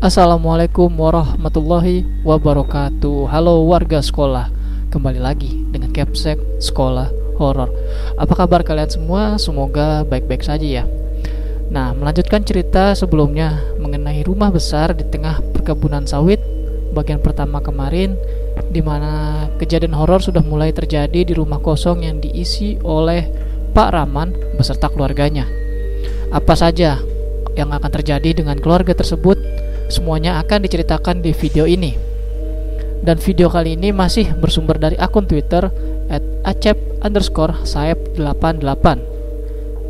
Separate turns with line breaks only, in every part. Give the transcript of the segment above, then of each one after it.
Assalamualaikum warahmatullahi wabarakatuh. Halo warga sekolah. Kembali lagi dengan Capsek Sekolah Horor. Apa kabar kalian semua? Semoga baik-baik saja ya. Nah, melanjutkan cerita sebelumnya Mengenai rumah besar di tengah perkebunan sawit Bagian pertama kemarin di mana kejadian horor sudah mulai terjadi di rumah kosong yang diisi oleh Pak Raman beserta keluarganya. Apa saja yang akan terjadi dengan keluarga tersebut Semuanya akan diceritakan di video ini. Dan video kali ini masih bersumber dari akun Twitter at acep underscore 88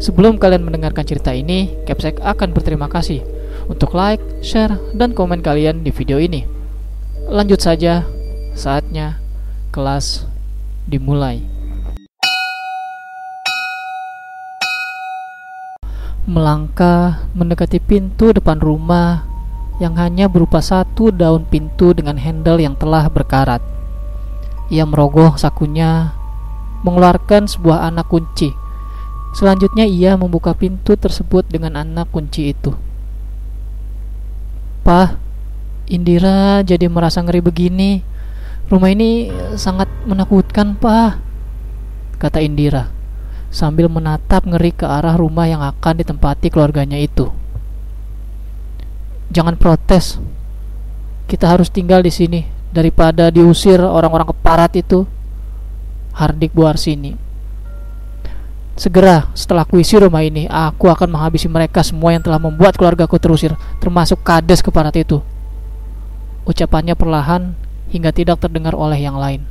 Sebelum kalian mendengarkan cerita ini, Capsek akan berterima kasih untuk like, share, dan komen kalian di video ini. Lanjut saja, saatnya kelas dimulai. Melangkah mendekati pintu depan rumah yang hanya berupa satu daun pintu dengan handle yang telah berkarat. Ia merogoh sakunya, mengeluarkan sebuah anak kunci. Selanjutnya ia membuka pintu tersebut dengan anak kunci itu. Pah, Indira jadi merasa ngeri begini. Rumah ini sangat menakutkan, Pah. Kata Indira sambil menatap ngeri ke arah rumah yang akan ditempati keluarganya itu jangan protes. Kita harus tinggal di sini daripada diusir orang-orang keparat itu. Hardik buar sini. Segera setelah kuisi rumah ini, aku akan menghabisi mereka semua yang telah membuat keluargaku terusir, termasuk kades keparat itu. Ucapannya perlahan hingga tidak terdengar oleh yang lain.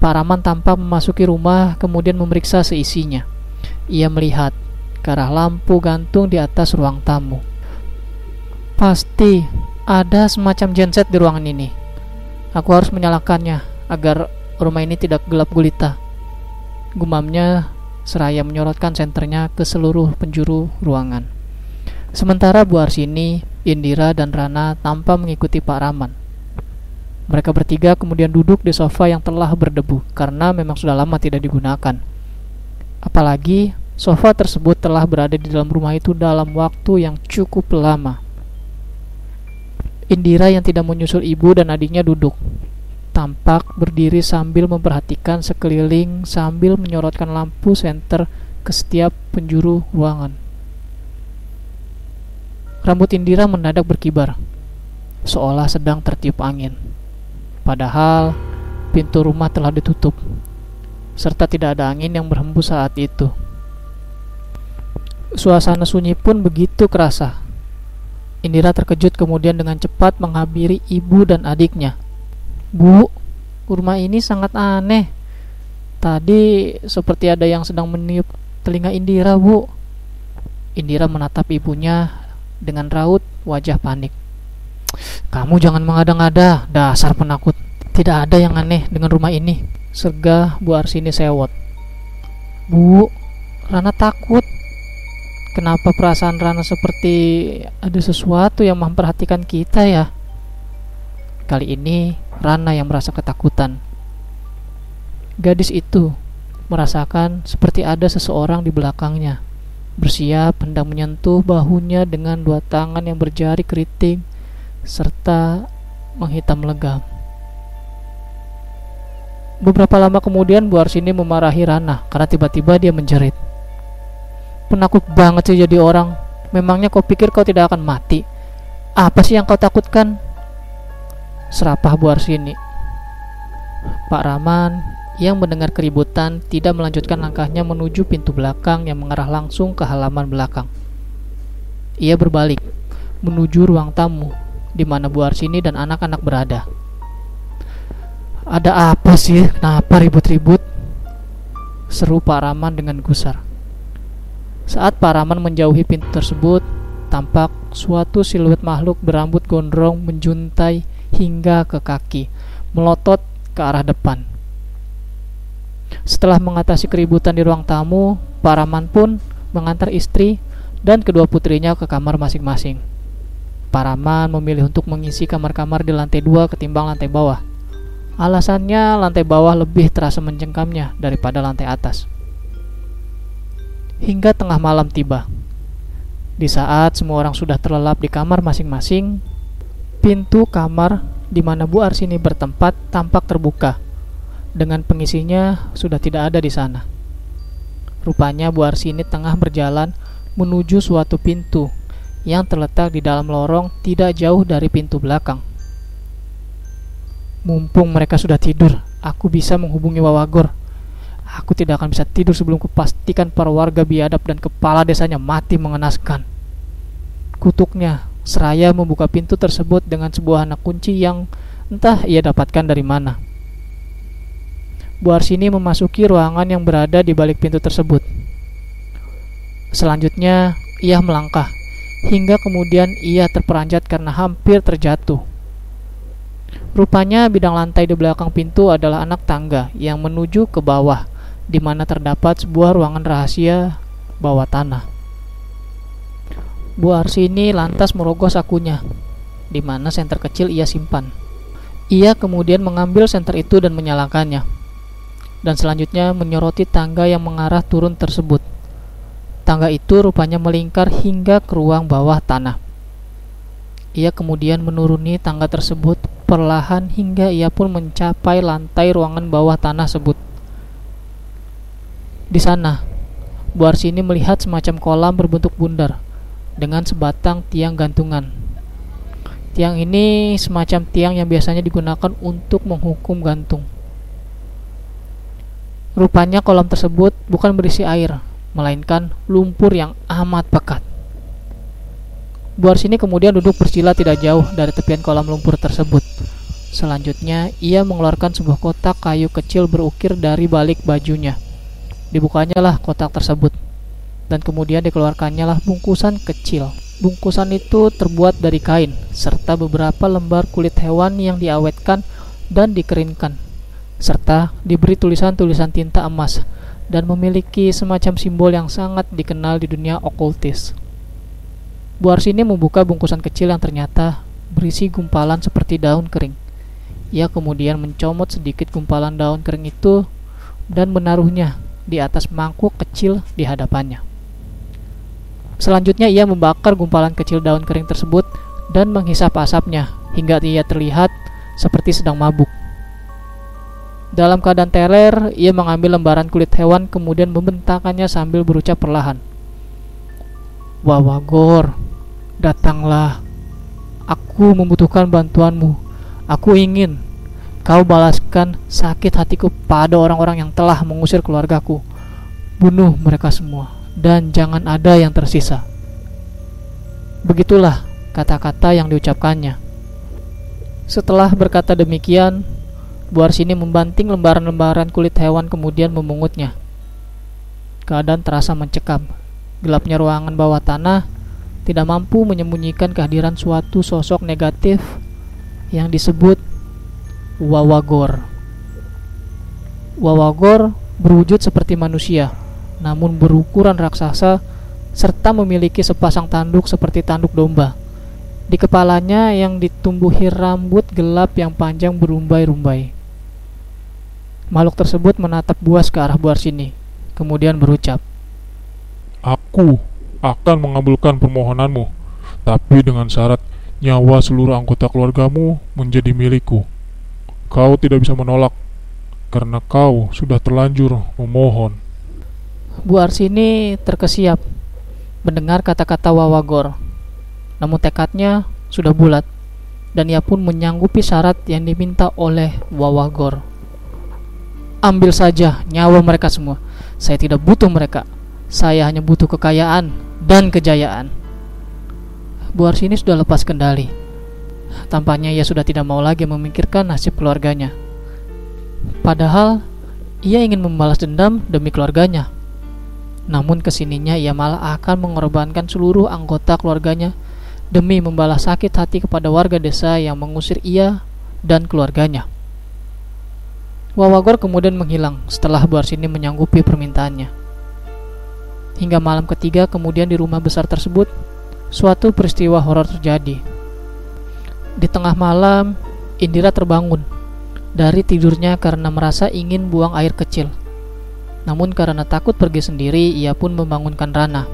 Paraman tampak memasuki rumah kemudian memeriksa seisinya. Ia melihat ke arah lampu gantung di atas ruang tamu. Pasti ada semacam genset di ruangan ini. Aku harus menyalakannya agar rumah ini tidak gelap gulita. Gumamnya seraya menyorotkan senternya ke seluruh penjuru ruangan. Sementara Bu Arsini, Indira, dan Rana tanpa mengikuti Pak Raman. Mereka bertiga kemudian duduk di sofa yang telah berdebu karena memang sudah lama tidak digunakan. Apalagi sofa tersebut telah berada di dalam rumah itu dalam waktu yang cukup lama. Indira yang tidak menyusul ibu dan adiknya duduk. Tampak berdiri sambil memperhatikan sekeliling sambil menyorotkan lampu senter ke setiap penjuru ruangan. Rambut Indira mendadak berkibar, seolah sedang tertiup angin. Padahal pintu rumah telah ditutup, serta tidak ada angin yang berhembus saat itu. Suasana sunyi pun begitu kerasa Indira terkejut kemudian dengan cepat menghampiri ibu dan adiknya. Bu, rumah ini sangat aneh. Tadi seperti ada yang sedang meniup telinga Indira, Bu. Indira menatap ibunya dengan raut wajah panik. Kamu jangan mengada-ngada, dasar penakut. Tidak ada yang aneh dengan rumah ini. Sergah Bu Arsini sewot. Bu, Rana takut. Kenapa perasaan Rana seperti ada sesuatu yang memperhatikan kita ya? Kali ini Rana yang merasa ketakutan. Gadis itu merasakan seperti ada seseorang di belakangnya, bersiap hendak menyentuh bahunya dengan dua tangan yang berjari keriting serta menghitam legam. Beberapa lama kemudian Bu Arsini memarahi Rana karena tiba-tiba dia menjerit penakut banget sih jadi orang. Memangnya kau pikir kau tidak akan mati? Apa sih yang kau takutkan? Serapah buar sini. Pak Raman yang mendengar keributan tidak melanjutkan langkahnya menuju pintu belakang yang mengarah langsung ke halaman belakang. Ia berbalik menuju ruang tamu di mana Bu Arsini dan anak-anak berada. Ada apa sih? Kenapa ribut-ribut? Seru Pak Raman dengan gusar. Saat Paraman menjauhi pintu tersebut, tampak suatu siluet makhluk berambut gondrong menjuntai hingga ke kaki, melotot ke arah depan. Setelah mengatasi keributan di ruang tamu, Paraman pun mengantar istri dan kedua putrinya ke kamar masing-masing. Paraman memilih untuk mengisi kamar-kamar di lantai dua ketimbang lantai bawah. Alasannya lantai bawah lebih terasa mencengkamnya daripada lantai atas hingga tengah malam tiba. Di saat semua orang sudah terlelap di kamar masing-masing, pintu kamar di mana Bu Arsini bertempat tampak terbuka. Dengan pengisinya sudah tidak ada di sana. Rupanya Bu Arsini tengah berjalan menuju suatu pintu yang terletak di dalam lorong tidak jauh dari pintu belakang. Mumpung mereka sudah tidur, aku bisa menghubungi Wawagor. Aku tidak akan bisa tidur sebelum kupastikan para warga biadab dan kepala desanya mati mengenaskan. Kutuknya, seraya membuka pintu tersebut dengan sebuah anak kunci yang entah ia dapatkan dari mana. Bu Arsini memasuki ruangan yang berada di balik pintu tersebut. Selanjutnya, ia melangkah, hingga kemudian ia terperanjat karena hampir terjatuh. Rupanya bidang lantai di belakang pintu adalah anak tangga yang menuju ke bawah di mana terdapat sebuah ruangan rahasia bawah tanah. Bu Arsini lantas merogoh sakunya, di mana senter kecil ia simpan. Ia kemudian mengambil senter itu dan menyalakannya, dan selanjutnya menyoroti tangga yang mengarah turun tersebut. Tangga itu rupanya melingkar hingga ke ruang bawah tanah. Ia kemudian menuruni tangga tersebut perlahan hingga ia pun mencapai lantai ruangan bawah tanah tersebut. Di sana, Bu Arsini melihat semacam kolam berbentuk bundar dengan sebatang tiang gantungan. Tiang ini semacam tiang yang biasanya digunakan untuk menghukum gantung. Rupanya kolam tersebut bukan berisi air, melainkan lumpur yang amat pekat. Bu Arsini kemudian duduk bersila tidak jauh dari tepian kolam lumpur tersebut. Selanjutnya, ia mengeluarkan sebuah kotak kayu kecil berukir dari balik bajunya. Dibukanya lah kotak tersebut dan kemudian dikeluarkannya lah bungkusan kecil. Bungkusan itu terbuat dari kain serta beberapa lembar kulit hewan yang diawetkan dan dikeringkan serta diberi tulisan-tulisan tinta emas dan memiliki semacam simbol yang sangat dikenal di dunia okultis. Bu Arsini membuka bungkusan kecil yang ternyata berisi gumpalan seperti daun kering. Ia kemudian mencomot sedikit gumpalan daun kering itu dan menaruhnya di atas mangkuk kecil di hadapannya. Selanjutnya ia membakar gumpalan kecil daun kering tersebut dan menghisap asapnya hingga ia terlihat seperti sedang mabuk. Dalam keadaan teler, ia mengambil lembaran kulit hewan kemudian membentakannya sambil berucap perlahan. Wawagor, datanglah. Aku membutuhkan bantuanmu. Aku ingin Kau balaskan sakit hatiku pada orang-orang yang telah mengusir keluargaku. Bunuh mereka semua, dan jangan ada yang tersisa. Begitulah kata-kata yang diucapkannya. Setelah berkata demikian, Bu Arsini membanting lembaran-lembaran kulit hewan kemudian memungutnya. Keadaan terasa mencekam. Gelapnya ruangan bawah tanah tidak mampu menyembunyikan kehadiran suatu sosok negatif yang disebut Wawagor. Wawagor berwujud seperti manusia, namun berukuran raksasa serta memiliki sepasang tanduk seperti tanduk domba. Di kepalanya yang ditumbuhi rambut gelap yang panjang berumbai-rumbai. Makhluk tersebut menatap buas ke arah buar sini, kemudian berucap,
Aku akan mengabulkan permohonanmu, tapi dengan syarat nyawa seluruh anggota keluargamu menjadi milikku. Kau tidak bisa menolak karena kau sudah terlanjur memohon.
Bu Arsini terkesiap mendengar kata-kata Wawagor. Namun tekadnya sudah bulat dan ia pun menyanggupi syarat yang diminta oleh Wawagor. Ambil saja nyawa mereka semua. Saya tidak butuh mereka. Saya hanya butuh kekayaan dan kejayaan. Bu Arsini sudah lepas kendali Tampaknya ia sudah tidak mau lagi memikirkan nasib keluarganya. Padahal ia ingin membalas dendam demi keluarganya. Namun ke sininya ia malah akan mengorbankan seluruh anggota keluarganya demi membalas sakit hati kepada warga desa yang mengusir ia dan keluarganya. Wawagor kemudian menghilang setelah Barsini menyanggupi permintaannya. Hingga malam ketiga kemudian di rumah besar tersebut, suatu peristiwa horor terjadi. Di tengah malam, Indira terbangun dari tidurnya karena merasa ingin buang air kecil. Namun karena takut pergi sendiri, ia pun membangunkan Rana.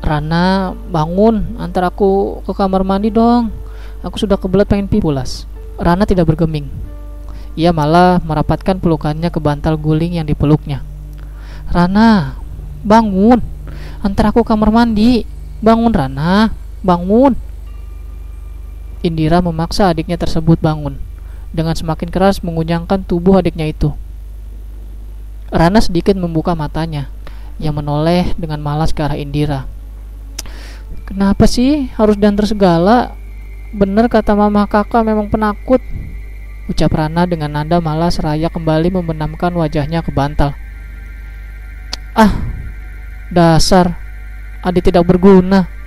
Rana, bangun, antar aku ke kamar mandi dong. Aku sudah kebelet pengen pipulas. Rana tidak bergeming. Ia malah merapatkan pelukannya ke bantal guling yang dipeluknya. Rana, bangun, antar aku kamar mandi. Bangun Rana, bangun. Indira memaksa adiknya tersebut bangun dengan semakin keras mengunyangkan tubuh adiknya itu. Rana sedikit membuka matanya yang menoleh dengan malas ke arah Indira. Kenapa sih harus diantar segala? Bener kata mama kakak memang penakut. Ucap Rana dengan nada malas raya kembali membenamkan wajahnya ke bantal. Ah, dasar. Adi tidak berguna.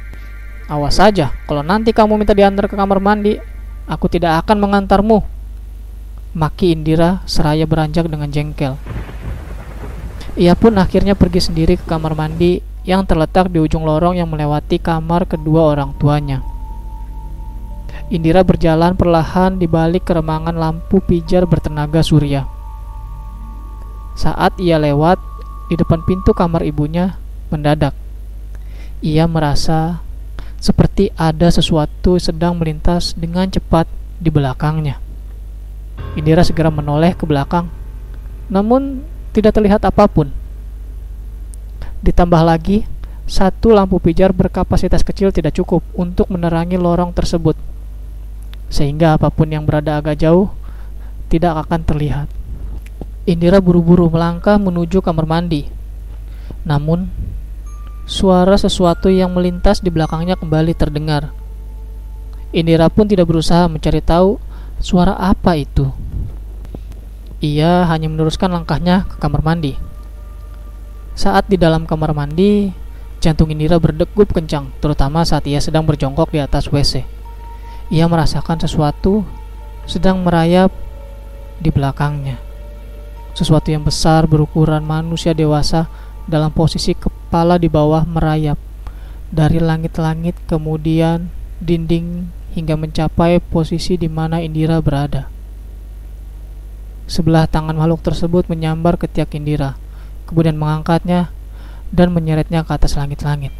Awas saja, kalau nanti kamu minta diantar ke kamar mandi, aku tidak akan mengantarmu. Maki Indira seraya beranjak dengan jengkel. Ia pun akhirnya pergi sendiri ke kamar mandi yang terletak di ujung lorong yang melewati kamar kedua orang tuanya. Indira berjalan perlahan di balik keremangan lampu pijar bertenaga surya. Saat ia lewat di depan pintu kamar ibunya, mendadak ia merasa seperti ada sesuatu sedang melintas dengan cepat di belakangnya. Indira segera menoleh ke belakang, namun tidak terlihat apa pun. Ditambah lagi, satu lampu pijar berkapasitas kecil tidak cukup untuk menerangi lorong tersebut, sehingga apa pun yang berada agak jauh tidak akan terlihat. Indira buru-buru melangkah menuju kamar mandi. Namun, suara sesuatu yang melintas di belakangnya kembali terdengar. Indira pun tidak berusaha mencari tahu suara apa itu. Ia hanya meneruskan langkahnya ke kamar mandi. Saat di dalam kamar mandi, jantung Indira berdegup kencang, terutama saat ia sedang berjongkok di atas WC. Ia merasakan sesuatu sedang merayap di belakangnya. Sesuatu yang besar berukuran manusia dewasa dalam posisi kepala di bawah merayap dari langit-langit kemudian dinding hingga mencapai posisi di mana Indira berada. Sebelah tangan makhluk tersebut menyambar ketiak Indira kemudian mengangkatnya dan menyeretnya ke atas langit-langit.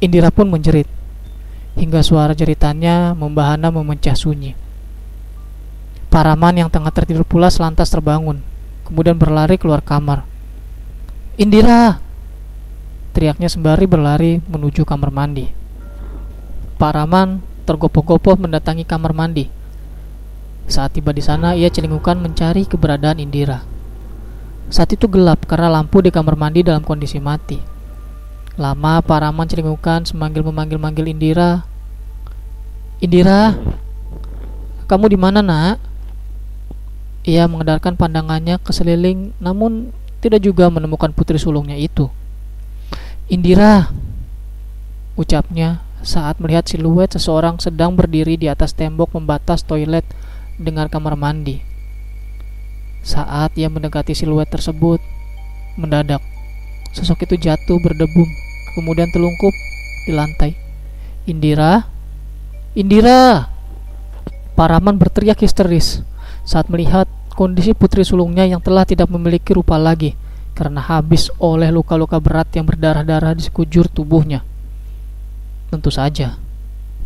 Indira pun menjerit, hingga suara jeritannya membahana memecah sunyi. Paraman yang tengah tertidur pulas lantas terbangun, kemudian berlari keluar kamar. Indira! Teriaknya sembari berlari menuju kamar mandi. Paraman tergopoh-gopoh mendatangi kamar mandi. Saat tiba di sana, ia celingukan mencari keberadaan Indira. Saat itu gelap karena lampu di kamar mandi dalam kondisi mati. Lama Paraman celingukan semanggil memanggil-manggil Indira. Indira, kamu di mana nak? Ia mengedarkan pandangannya ke seliling, namun tidak juga menemukan putri sulungnya itu. Indira, ucapnya saat melihat siluet seseorang sedang berdiri di atas tembok pembatas toilet dengan kamar mandi. Saat ia mendekati siluet tersebut, mendadak sosok itu jatuh berdebum, kemudian telungkup di lantai. Indira, Indira! Paraman berteriak histeris saat melihat kondisi putri sulungnya yang telah tidak memiliki rupa lagi karena habis oleh luka-luka berat yang berdarah-darah di sekujur tubuhnya. Tentu saja,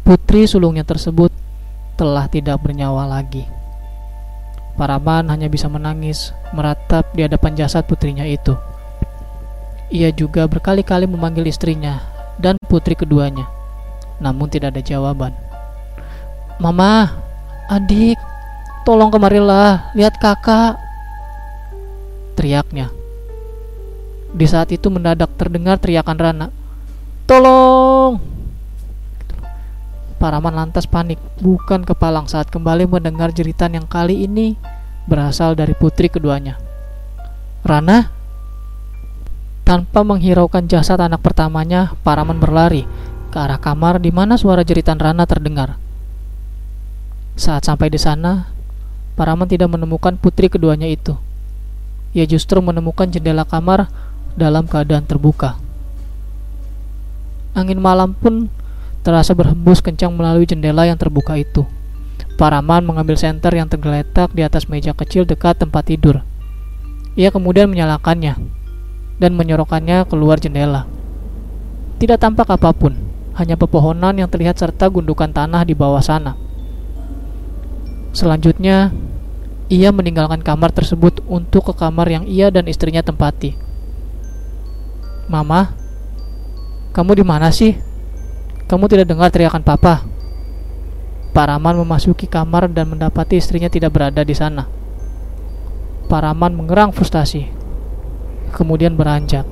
putri sulungnya tersebut telah tidak bernyawa lagi. Paraman hanya bisa menangis, meratap di hadapan jasad putrinya itu. Ia juga berkali-kali memanggil istrinya dan putri keduanya, namun tidak ada jawaban. Mama, adik, tolong kemarilah, lihat kakak. Teriaknya. Di saat itu mendadak terdengar teriakan Rana. Tolong! Paraman lantas panik, bukan kepalang saat kembali mendengar jeritan yang kali ini berasal dari putri keduanya. Rana? Tanpa menghiraukan jasad anak pertamanya, Paraman berlari ke arah kamar di mana suara jeritan Rana terdengar. Saat sampai di sana, Paraman tidak menemukan putri keduanya itu. Ia justru menemukan jendela kamar dalam keadaan terbuka. Angin malam pun terasa berhembus kencang melalui jendela yang terbuka itu. Paraman mengambil senter yang tergeletak di atas meja kecil dekat tempat tidur. Ia kemudian menyalakannya dan menyorokkannya keluar jendela. Tidak tampak apa pun, hanya pepohonan yang terlihat serta gundukan tanah di bawah sana. Selanjutnya, ia meninggalkan kamar tersebut untuk ke kamar yang ia dan istrinya tempati. Mama, kamu di mana sih? Kamu tidak dengar teriakan papa? Pak Raman memasuki kamar dan mendapati istrinya tidak berada di sana. Pak Raman mengerang frustasi, kemudian beranjak.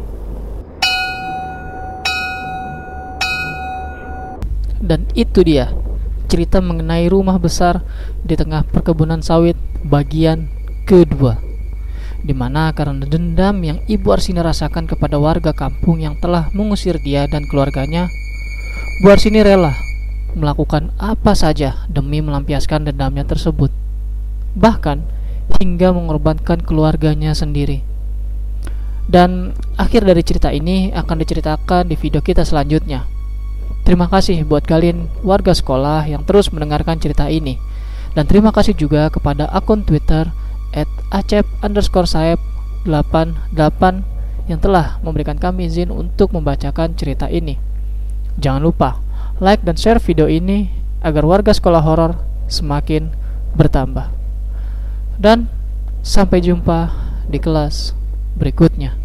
Dan itu dia, cerita mengenai rumah besar di tengah perkebunan sawit bagian kedua. Di mana karena dendam yang Ibu Arsini rasakan kepada warga kampung yang telah mengusir dia dan keluarganya, Bu Arsini rela melakukan apa saja demi melampiaskan dendamnya tersebut. Bahkan hingga mengorbankan keluarganya sendiri. Dan akhir dari cerita ini akan diceritakan di video kita selanjutnya. Terima kasih buat kalian warga sekolah yang terus mendengarkan cerita ini. Dan terima kasih juga kepada akun Twitter at acep underscore saeb 88 yang telah memberikan kami izin untuk membacakan cerita ini. Jangan lupa like dan share video ini agar warga sekolah horor semakin bertambah. Dan sampai jumpa di kelas berikutnya.